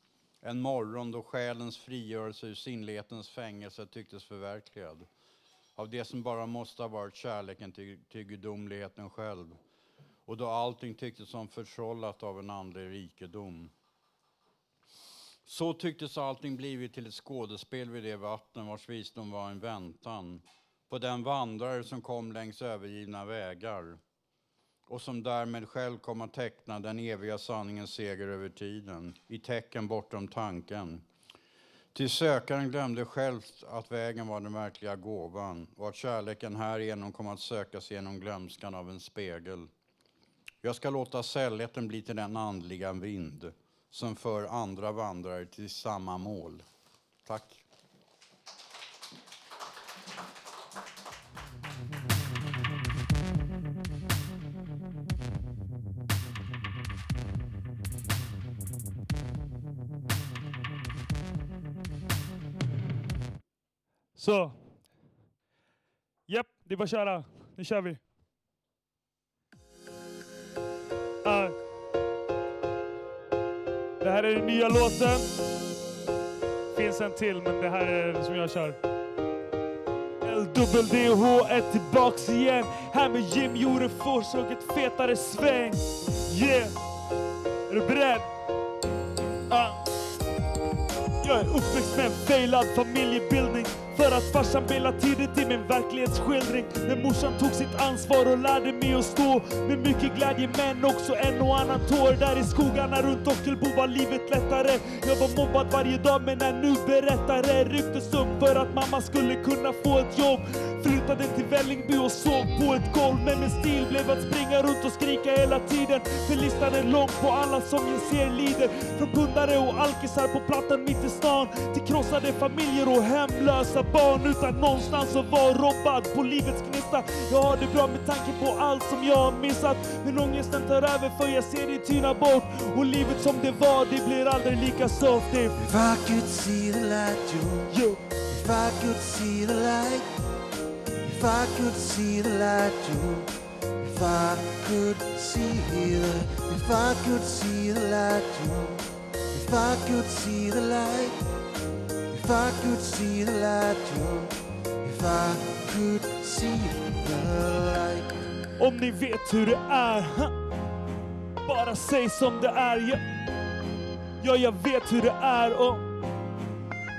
S20: En morgon då själens frigörelse ur sinnlighetens fängelse tycktes förverkligad. Av det som bara måste ha varit kärleken till, till gudomligheten själv. Och då allting tycktes som förtrollat av en andlig rikedom. Så tycktes allting blivit till ett skådespel vid det vatten vars visdom var en väntan på den vandrare som kom längs övergivna vägar och som därmed själv kom att teckna den eviga sanningens seger över tiden i tecken bortom tanken. Till sökaren glömde själv att vägen var den verkliga gåvan och att kärleken härigenom kom att sökas genom glömskan av en spegel. Jag ska låta sällheten bli till den andliga vind som för andra vandrare till samma mål. Tack.
S21: Så. Japp, det är bara att köra. Nu kör vi. Det här är den nya låten. Finns en till, men det här är den som jag kör. LWDH är tillbaks igen. Här med Jim Jorefors och ett fetare sväng. Yeah! Är du beredd? Uh. Jag är uppväxt med en failad familjebildning för att farsan bailade tidigt i min verklighetsskildring. Men morsan tog sitt ansvar och lärde mig att stå med mycket glädje men också en och annan tår. Där i skogarna runt Ockelbo var livet lättare. Jag var mobbad varje dag men är nu berättare. Rycktes upp för att mamma skulle kunna få ett jobb. Flyttade till Vällingby och sov på ett golv. Men min stil blev att springa runt och skrika hela tiden. För listan är lång på alla som jag ser lider. Från pundare och alkisar på plattan mitt i stan. Till krossade familjer och hemlösa barn utan någonstans att vara robbad på livets gnista. Jag har det bra med tanke på allt som jag har missat. Men ångesten tar över för jag ser det tyna bort. Och livet som det var, det blir aldrig lika soft. If,
S9: I could see the light, Joe.
S21: Yo.
S9: If I could see the light. If I could see the light, Joe. If
S22: I could see the, if I could see the light, Joe. If I could see the light, if I could see the light, If I could see the light.
S21: Om ni vet hur det är, ha. bara säg som det är. Ja, ja jag vet hur det är och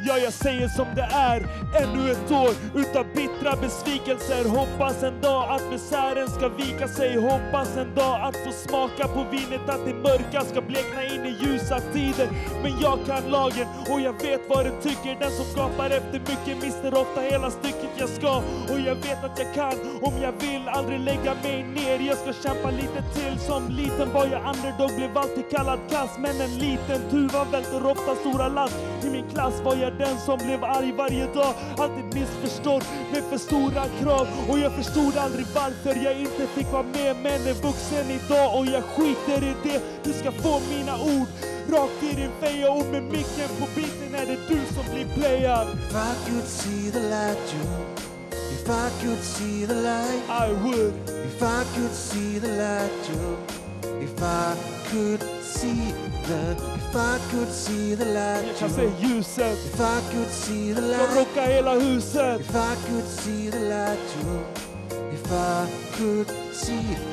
S21: ja, jag säger som det är. Ännu ett år utav bittra besvikelser. Hoppas en dag att misären ska vika sig. Hoppas en dag att få smaka på vinet, att det mörka ska blekna in i ljusa tider. Men jag kan lagen och jag vet vad den tycker. Den som gapar efter mycket mister ofta hela stycket jag ska. Och jag vet att jag kan, om jag vill, aldrig lägga mig ner. Jag ska kämpa lite till. Som liten var jag underdog, blev alltid kallad kass. Men en liten tuva välter ofta stora lass. I min klass var jag den som blev arg varje dag. Alltid missförstådd med för stora krav. Och jag förstod aldrig varför jag inte fick vara med. Men är vuxen idag och jag skiter i det. Du ska få mina ord rakt i din feja. Och med micken på biten är det du som blir playad.
S22: If I could see the light, Joe. If I could see the light,
S21: I would.
S22: If I could see the light, Joe. If I could see the, if I could see the light,
S21: Jag kan se ljuset.
S22: If I could see the light,
S21: rockar hela huset.
S22: if I could see the light. If I could see the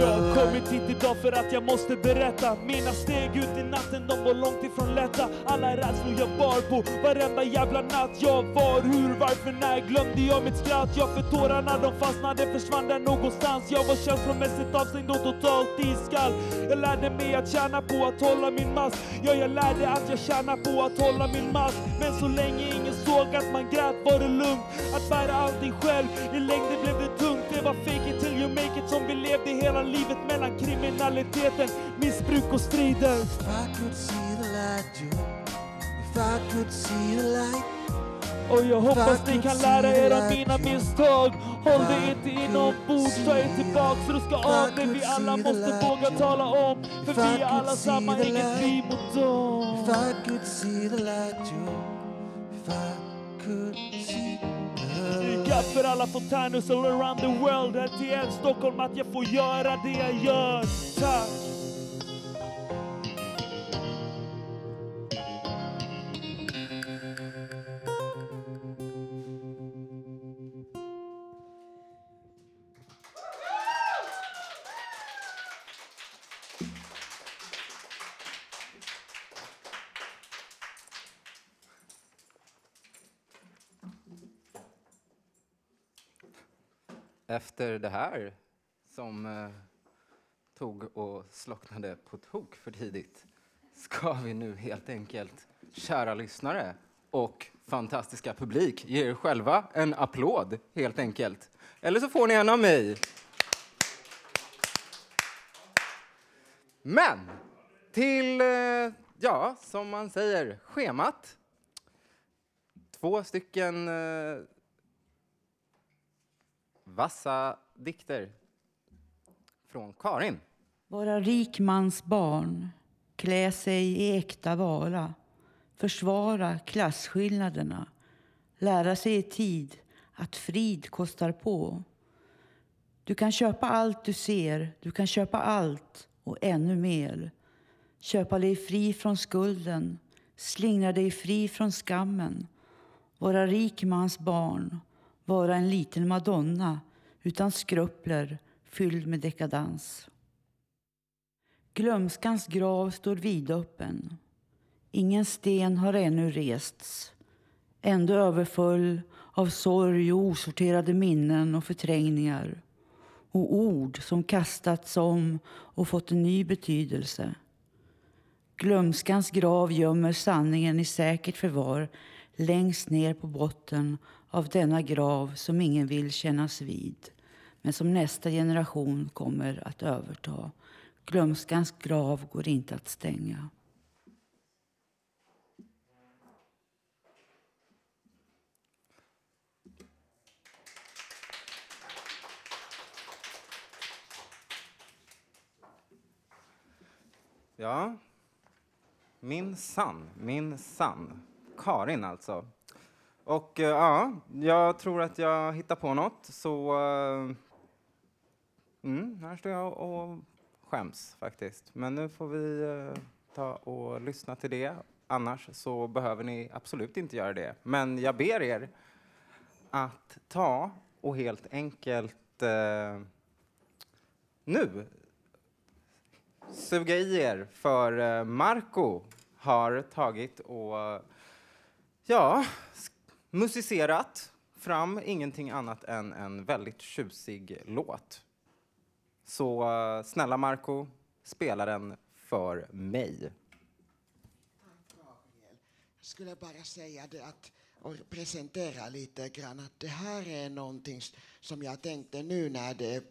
S21: Jag har kommit hit idag för att jag måste berätta. Mina steg ut i natten, de var långt ifrån lätta. Alla rädslor jag bar på varenda jävla natt. Jag var, hur, varför, när glömde jag mitt skratt? Jag för tårarna de fastnade, försvann där någonstans. Jag var känslomässigt avstängd och totalt iskall Jag lärde mig att tjäna på att hålla min mask Ja, jag lärde att jag tjänar på att hålla min mask Men så länge ingen såg att man grät var det lugnt Att bära allting själv, i längden blev det tungt. Det var fake it till you make it som vi levde hela livet mellan kriminaliteten, missbruk och strider
S22: If I could see the light, Joe. If I could see the light.
S21: Och jag hoppas ni kan lära er av mina misstag Håll det inte inombords, ta er tillbaks Ruska av det vi alla måste våga tala om För vi är alla samma, inget vi mot dem
S22: If
S21: up för alla fontänhus all around the world Här till en Stockholm att jag får göra det jag gör Tack!
S1: Efter det här, som eh, tog och slocknade på tok för tidigt, ska vi nu helt enkelt, kära lyssnare och fantastiska publik, ge er själva en applåd, helt enkelt. Eller så får ni en av mig. Men till, eh, ja, som man säger, schemat. Två stycken eh, vassa dikter från Karin.
S19: Vara rik mans barn, klä sig i äkta vara, försvara klasskillnaderna, lära sig i tid att frid kostar på. Du kan köpa allt du ser, du kan köpa allt och ännu mer. Köpa dig fri från skulden, slingra dig fri från skammen. Vara rik mans barn, vara en liten madonna utan skrupler, fylld med dekadans. Glömskans grav står vidöppen. Ingen sten har ännu rests. Ändå överfull av sorg och osorterade minnen och förträngningar. Och ord som kastats om och fått en ny betydelse. Glömskans grav gömmer sanningen i säkert förvar längst ner på botten av denna grav som ingen vill kännas vid men som nästa generation kommer att överta. Glömskans grav går inte att stänga.
S1: Ja, min sann, min sann. Karin alltså. Och eh, ja, jag tror att jag hittar på något, så... Eh, mm, här står jag och skäms faktiskt. Men nu får vi eh, ta och lyssna till det. Annars så behöver ni absolut inte göra det. Men jag ber er att ta och helt enkelt eh, nu suga i er för eh, Marco har tagit och ja, musicerat fram ingenting annat än en väldigt tjusig låt. Så eh, snälla Marco, spela den för mig.
S23: Jag skulle bara säga det att och presentera lite grann att det här är någonting som jag tänkte nu när det är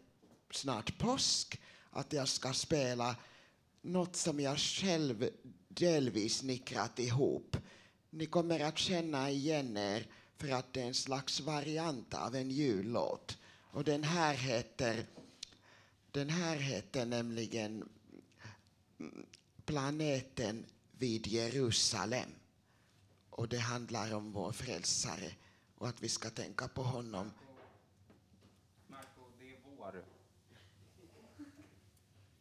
S23: snart påsk att jag ska spela något som jag själv delvis snickrat ihop. Ni kommer att känna igen er för att det är en slags variant av en jullåt. Och den här heter, den här heter nämligen Planeten vid Jerusalem. Och det handlar om vår frälsare och att vi ska tänka på honom.
S1: Marco, det är vår.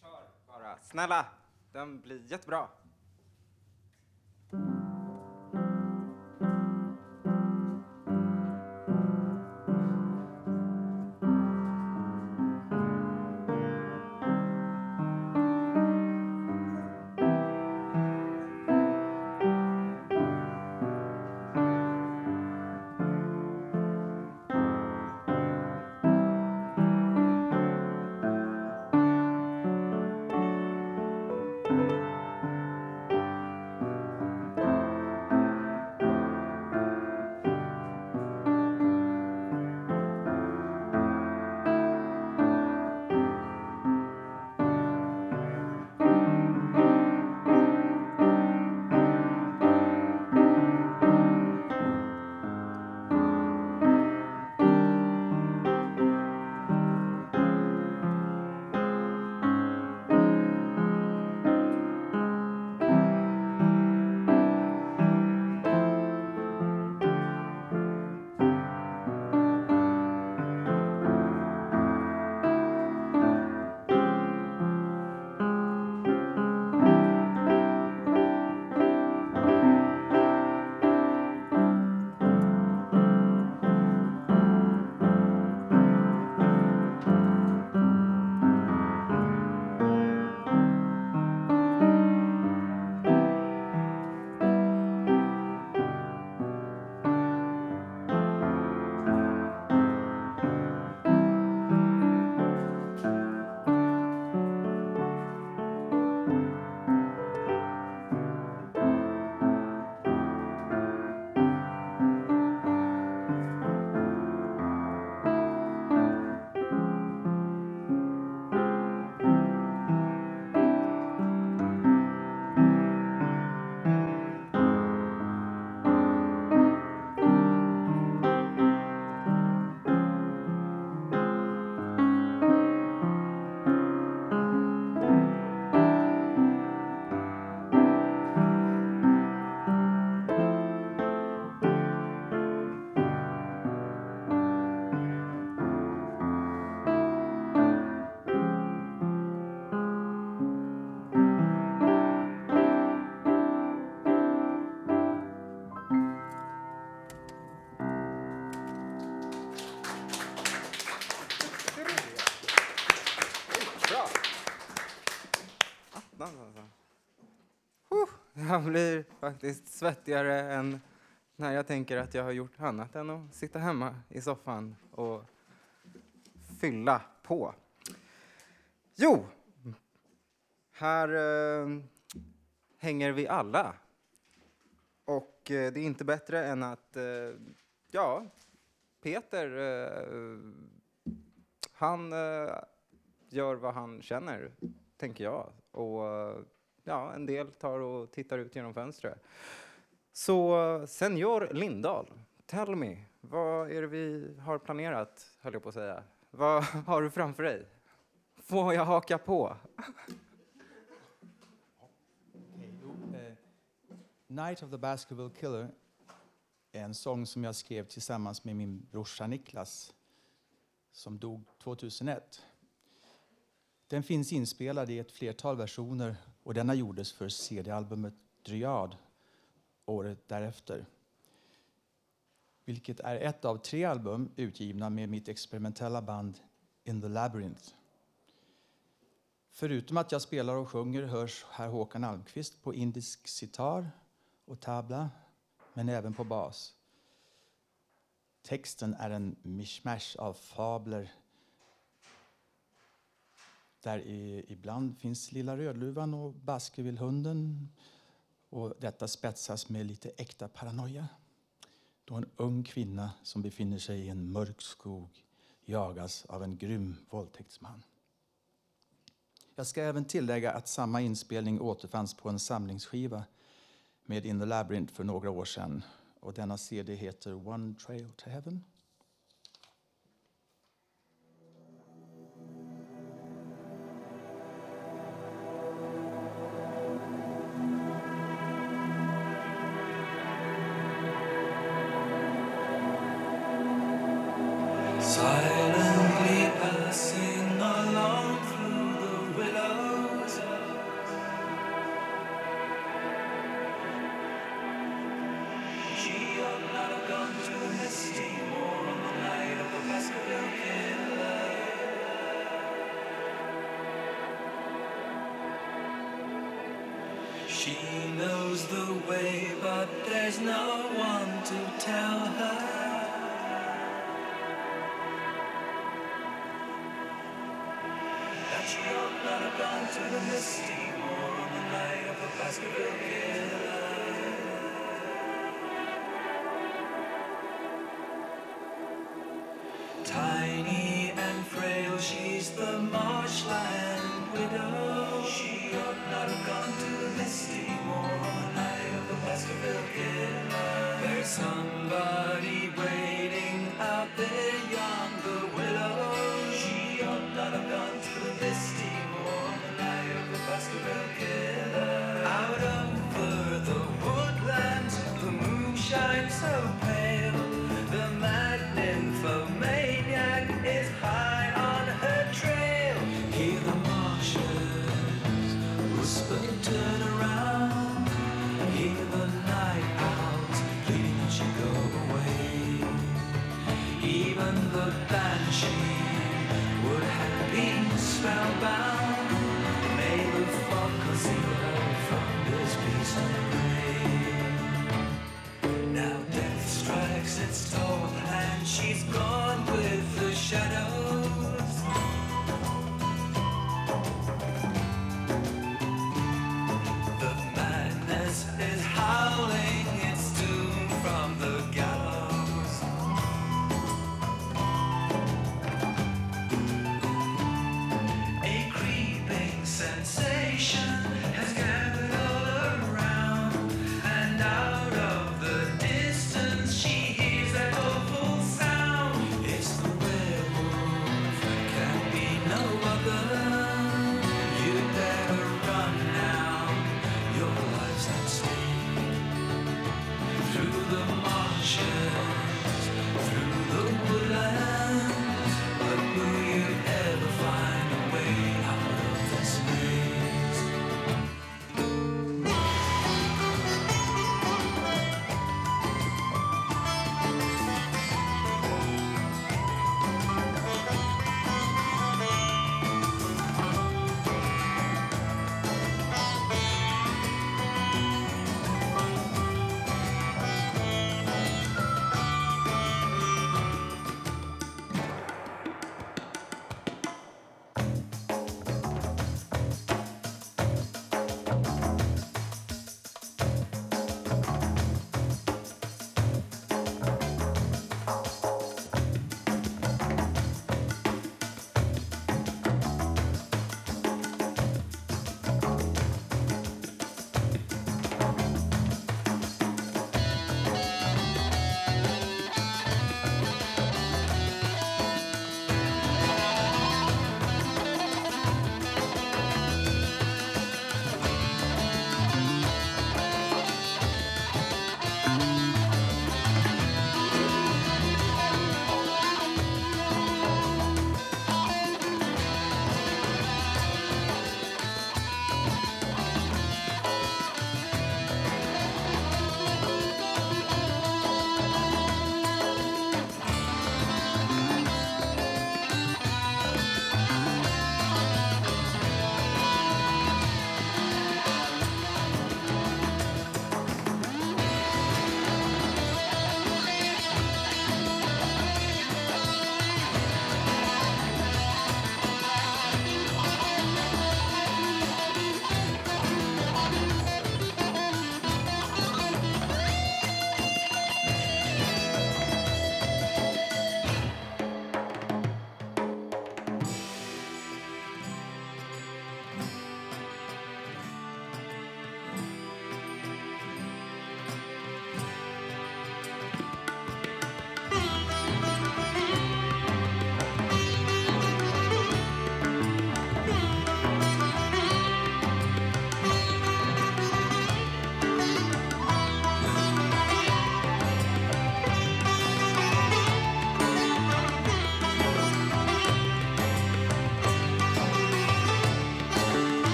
S1: Kör bara. Snälla, den blir jättebra. Huh, Jag blir faktiskt svettigare än när jag tänker att jag har gjort annat än att sitta hemma i soffan och fylla på. Jo, här eh, hänger vi alla. Och eh, det är inte bättre än att, eh, ja, Peter, eh, han eh, gör vad han känner, tänker jag. Och eh, ja, en del tar och tittar ut genom fönstret. Så senior Lindahl, tell me, vad är det vi har planerat, höll jag på att säga. Vad har du framför dig? Får jag haka på?
S24: Eh, Night of the Basketball Killer är en sång som jag skrev tillsammans med min brorsa Niklas som dog 2001. Den finns inspelad i ett flertal versioner och denna gjordes för CD-albumet Dryad året därefter. Vilket är ett av tre album utgivna med mitt experimentella band In the Labyrinth. Förutom att jag spelar och sjunger hörs herr Håkan Almqvist på indisk sitar och tabla, men även på bas. Texten är en mishmash av fabler där i, ibland finns Lilla Rödluvan och Baskervillhunden. Och detta spetsas med lite äkta paranoia. Då en ung kvinna som befinner sig i en mörk skog jagas av en grym våldtäktsman. Jag ska även tillägga att samma inspelning återfanns på en samlingsskiva med In the Labyrinth för några år sedan. Och denna CD heter One Trail to Heaven.
S25: She knows the way, but there's no one to tell her.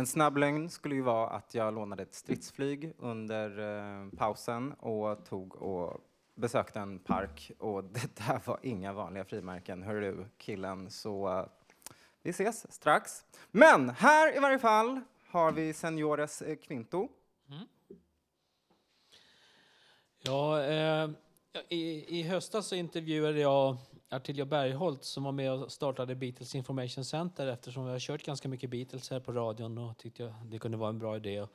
S1: En snabb lögn skulle ju vara att jag lånade ett stridsflyg under eh, pausen och tog och besökte en park och det där var inga vanliga frimärken, hör du killen. Så eh, vi ses strax. Men här i varje fall har vi Seniores eh, Quinto. Mm.
S4: Ja, eh, i, I höstas så intervjuade jag Artilja Bergholt som var med och startade Beatles Information Center eftersom vi har kört ganska mycket Beatles här på radion och tyckte jag det kunde vara en bra idé.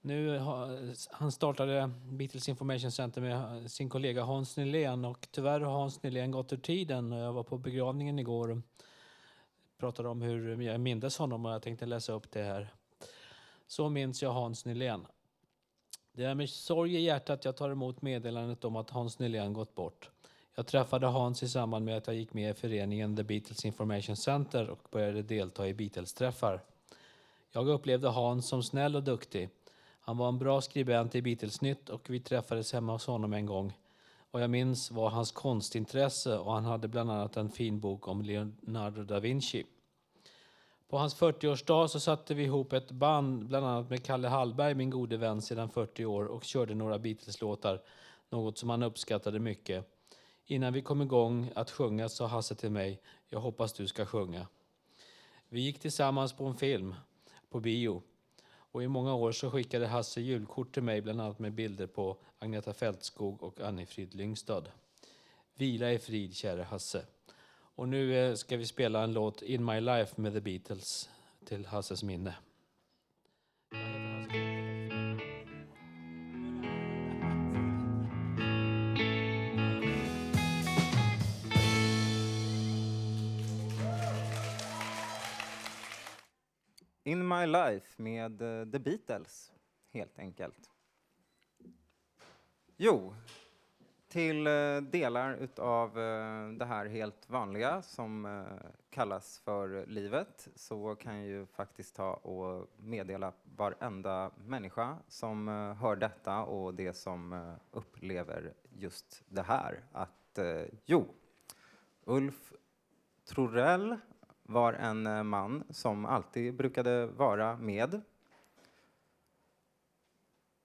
S4: Nu har, han startade Beatles Information Center med sin kollega Hans Nylén och tyvärr har Hans Nylén gått ur tiden. Jag var på begravningen igår och pratade om hur jag mindes honom och jag tänkte läsa upp det här. Så minns jag Hans Nylén. Det är med sorg i hjärtat jag tar emot meddelandet om att Hans Nylén gått bort. Jag träffade Hans i samband med att jag gick med i föreningen The Beatles Information Center och började delta i Beatles-träffar. Jag upplevde Hans som snäll och duktig. Han var en bra skribent i Beatles-nytt och vi träffades hemma hos honom en gång. Vad jag minns var hans konstintresse och han hade bland annat en fin bok om Leonardo da Vinci. På hans 40-årsdag så satte vi ihop ett band, bland annat med Kalle Hallberg, min gode vän sedan 40 år, och körde några Beatles-låtar, något som han uppskattade mycket. Innan vi kom igång att sjunga sa Hasse till mig, jag hoppas du ska sjunga. Vi gick tillsammans på en film, på bio. Och i många år så skickade Hasse julkort till mig, bland annat med bilder på Agneta Fältskog och Annifrid Lyngstad. Vila i frid, käre Hasse. Och nu eh, ska vi spela en låt, In My Life, med The Beatles till Hasses minne.
S1: In My Life med eh, The Beatles, helt enkelt. Jo, till eh, delar utav eh, det här helt vanliga som kallas för livet så kan jag ju faktiskt ta och meddela varenda människa som hör detta och det som upplever just det här att jo, Ulf Trorell var en eh, man som alltid brukade vara med.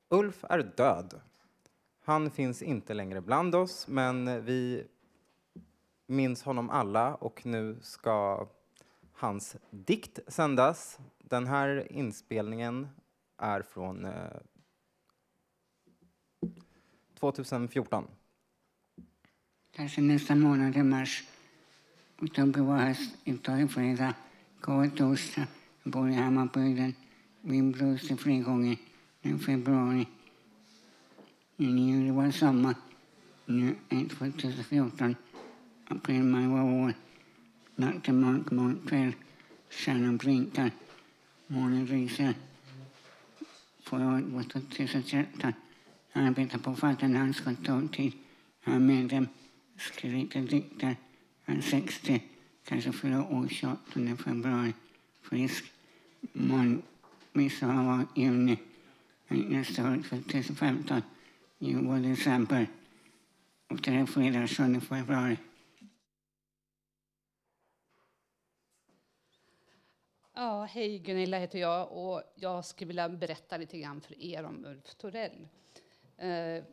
S1: Ulf är död. Han finns inte längre bland oss, men vi minns honom alla och nu ska hans dikt sändas. Den här inspelningen är från eh, 2014.
S26: Kanske nästa månad i mars. Och Tobbe var här idag i fredag. Går i torsdag. Bor i Hammarbygden. Min bror till fler gånger. I februari. I juli var det sommar. Nu är det 2014. April, maj var vår. Natten mörk, mörk kväll. Stjärnan blinkar. Månen lyser. Förra året var 2013. Jag arbetar på Fattiglands kontortid. Jag är medlem. Skriver dikter. Jag 60. Kanske fyra år 28 februari. Frisk. Imorgon midsommar var juni. Nästa år 2015. Juli och december. Och tre fredagar 7 februari.
S27: Ja, hej, Gunilla heter jag och jag skulle vilja berätta lite grann för er om Ulf Torell. Eh,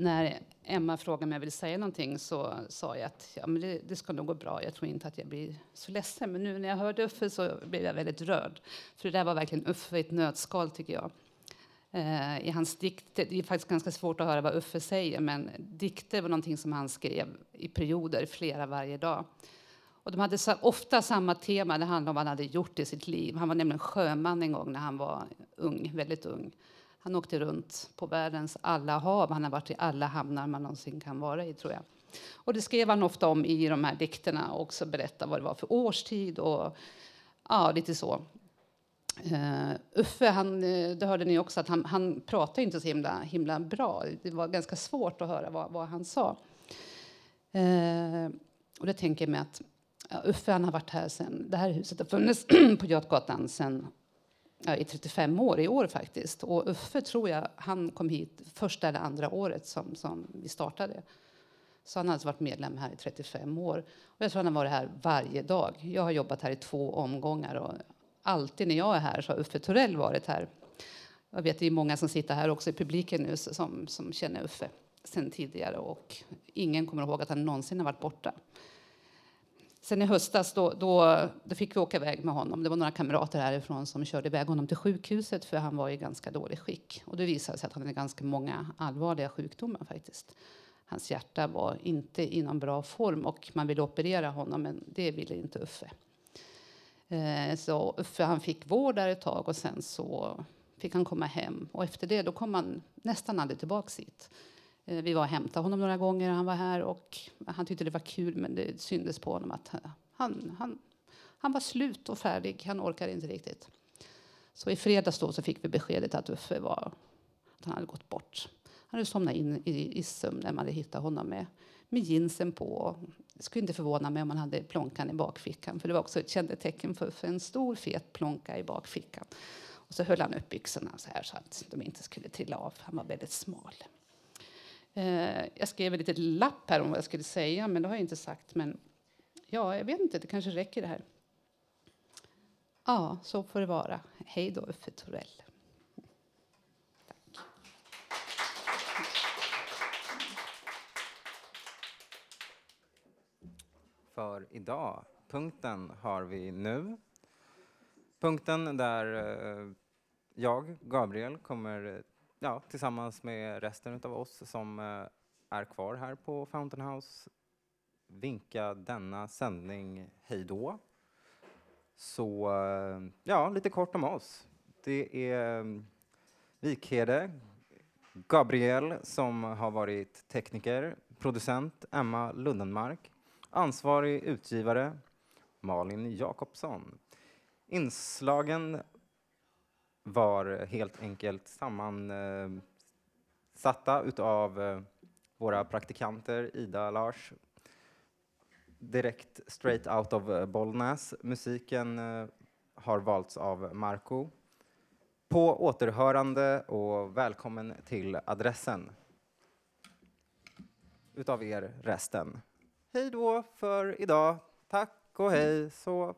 S27: när Emma frågade om jag ville säga någonting så sa jag att ja, men det, det ska nog gå bra. Jag tror inte att jag blir så ledsen. Men nu när jag hörde Uffe så blev jag väldigt rörd. För det där var verkligen Uffe i ett nötskal tycker jag. Eh, I hans dikter, det är faktiskt ganska svårt att höra vad Uffe säger, men dikter var någonting som han skrev i perioder, flera varje dag. Och de hade sa- ofta samma tema, det handlade om vad han hade gjort i sitt liv. Han var nämligen sjöman en gång när han var ung, väldigt ung. Han åkte runt på världens alla hav. Han har varit i alla hamnar man någonsin kan vara i, tror jag. Och det skrev han ofta om i de här dikterna och också berätta vad det var för årstid och ja, lite så. Uh, Uffe, han, eh, det hörde ni också, att han, han pratade inte så himla, himla bra. Det var ganska svårt att höra vad, vad han sa. Uh, och det tänker jag mig att ja, Uffe han har varit här sen, det här huset har funnits på Götgatan sen ja, i 35 år i år faktiskt. Och Uffe tror jag, han kom hit första eller andra året som, som vi startade. Så han har alltså varit medlem här i 35 år. Och jag tror han har varit här varje dag. Jag har jobbat här i två omgångar och alltid när jag är här så har Uffe Torell varit här. Jag vet det är många som sitter här också i publiken nu som, som känner Uffe sen tidigare och ingen kommer ihåg att han någonsin har varit borta. Sen i höstas då, då, då fick vi åka iväg med honom. Det var några kamrater härifrån som körde iväg honom till sjukhuset för han var i ganska dålig skick. Och det visade sig att han hade ganska många allvarliga sjukdomar faktiskt. Hans hjärta var inte i någon bra form och man ville operera honom men det ville inte Uffe. Eh, så Uffe han fick vård där ett tag och sen så fick han komma hem. Och efter det då kom han nästan aldrig tillbaks hit. Eh, vi var och hämtade honom några gånger han var här och han tyckte det var kul men det syndes på honom att eh, han, han, han var slut och färdig. Han orkade inte riktigt. Så i fredags då så fick vi beskedet att Uffe var, att han hade gått bort. Han hade somnat in i, i sömn när man hade hittat honom med, med jeansen på. Det skulle inte förvåna mig om han hade plånkan i bakfickan för det var också ett kännetecken för, för en stor fet plånka i bakfickan. Och så höll han upp byxorna så här så att de inte skulle trilla av. Han var väldigt smal. Eh, jag skrev en liten lapp här om vad jag skulle säga, men det har jag inte sagt. Men ja, jag vet inte, det kanske räcker det här. Ja, så får det vara. Hej då, Uffe Torell.
S1: För idag, punkten har vi nu. Punkten där eh, jag, Gabriel, kommer ja, tillsammans med resten av oss som eh, är kvar här på Fountain House vinka denna sändning hej då. Så eh, ja, lite kort om oss. Det är eh, Vikhede, Gabriel som har varit tekniker, producent Emma Lundenmark, ansvarig utgivare Malin Jakobsson. Inslagen var helt enkelt sammansatta utav eh, våra praktikanter Ida Lars direkt straight out of eh, Bollnäs. Musiken eh, har valts av Marco. På återhörande och välkommen till adressen utav er resten. Hej då för idag. Tack och hej. Så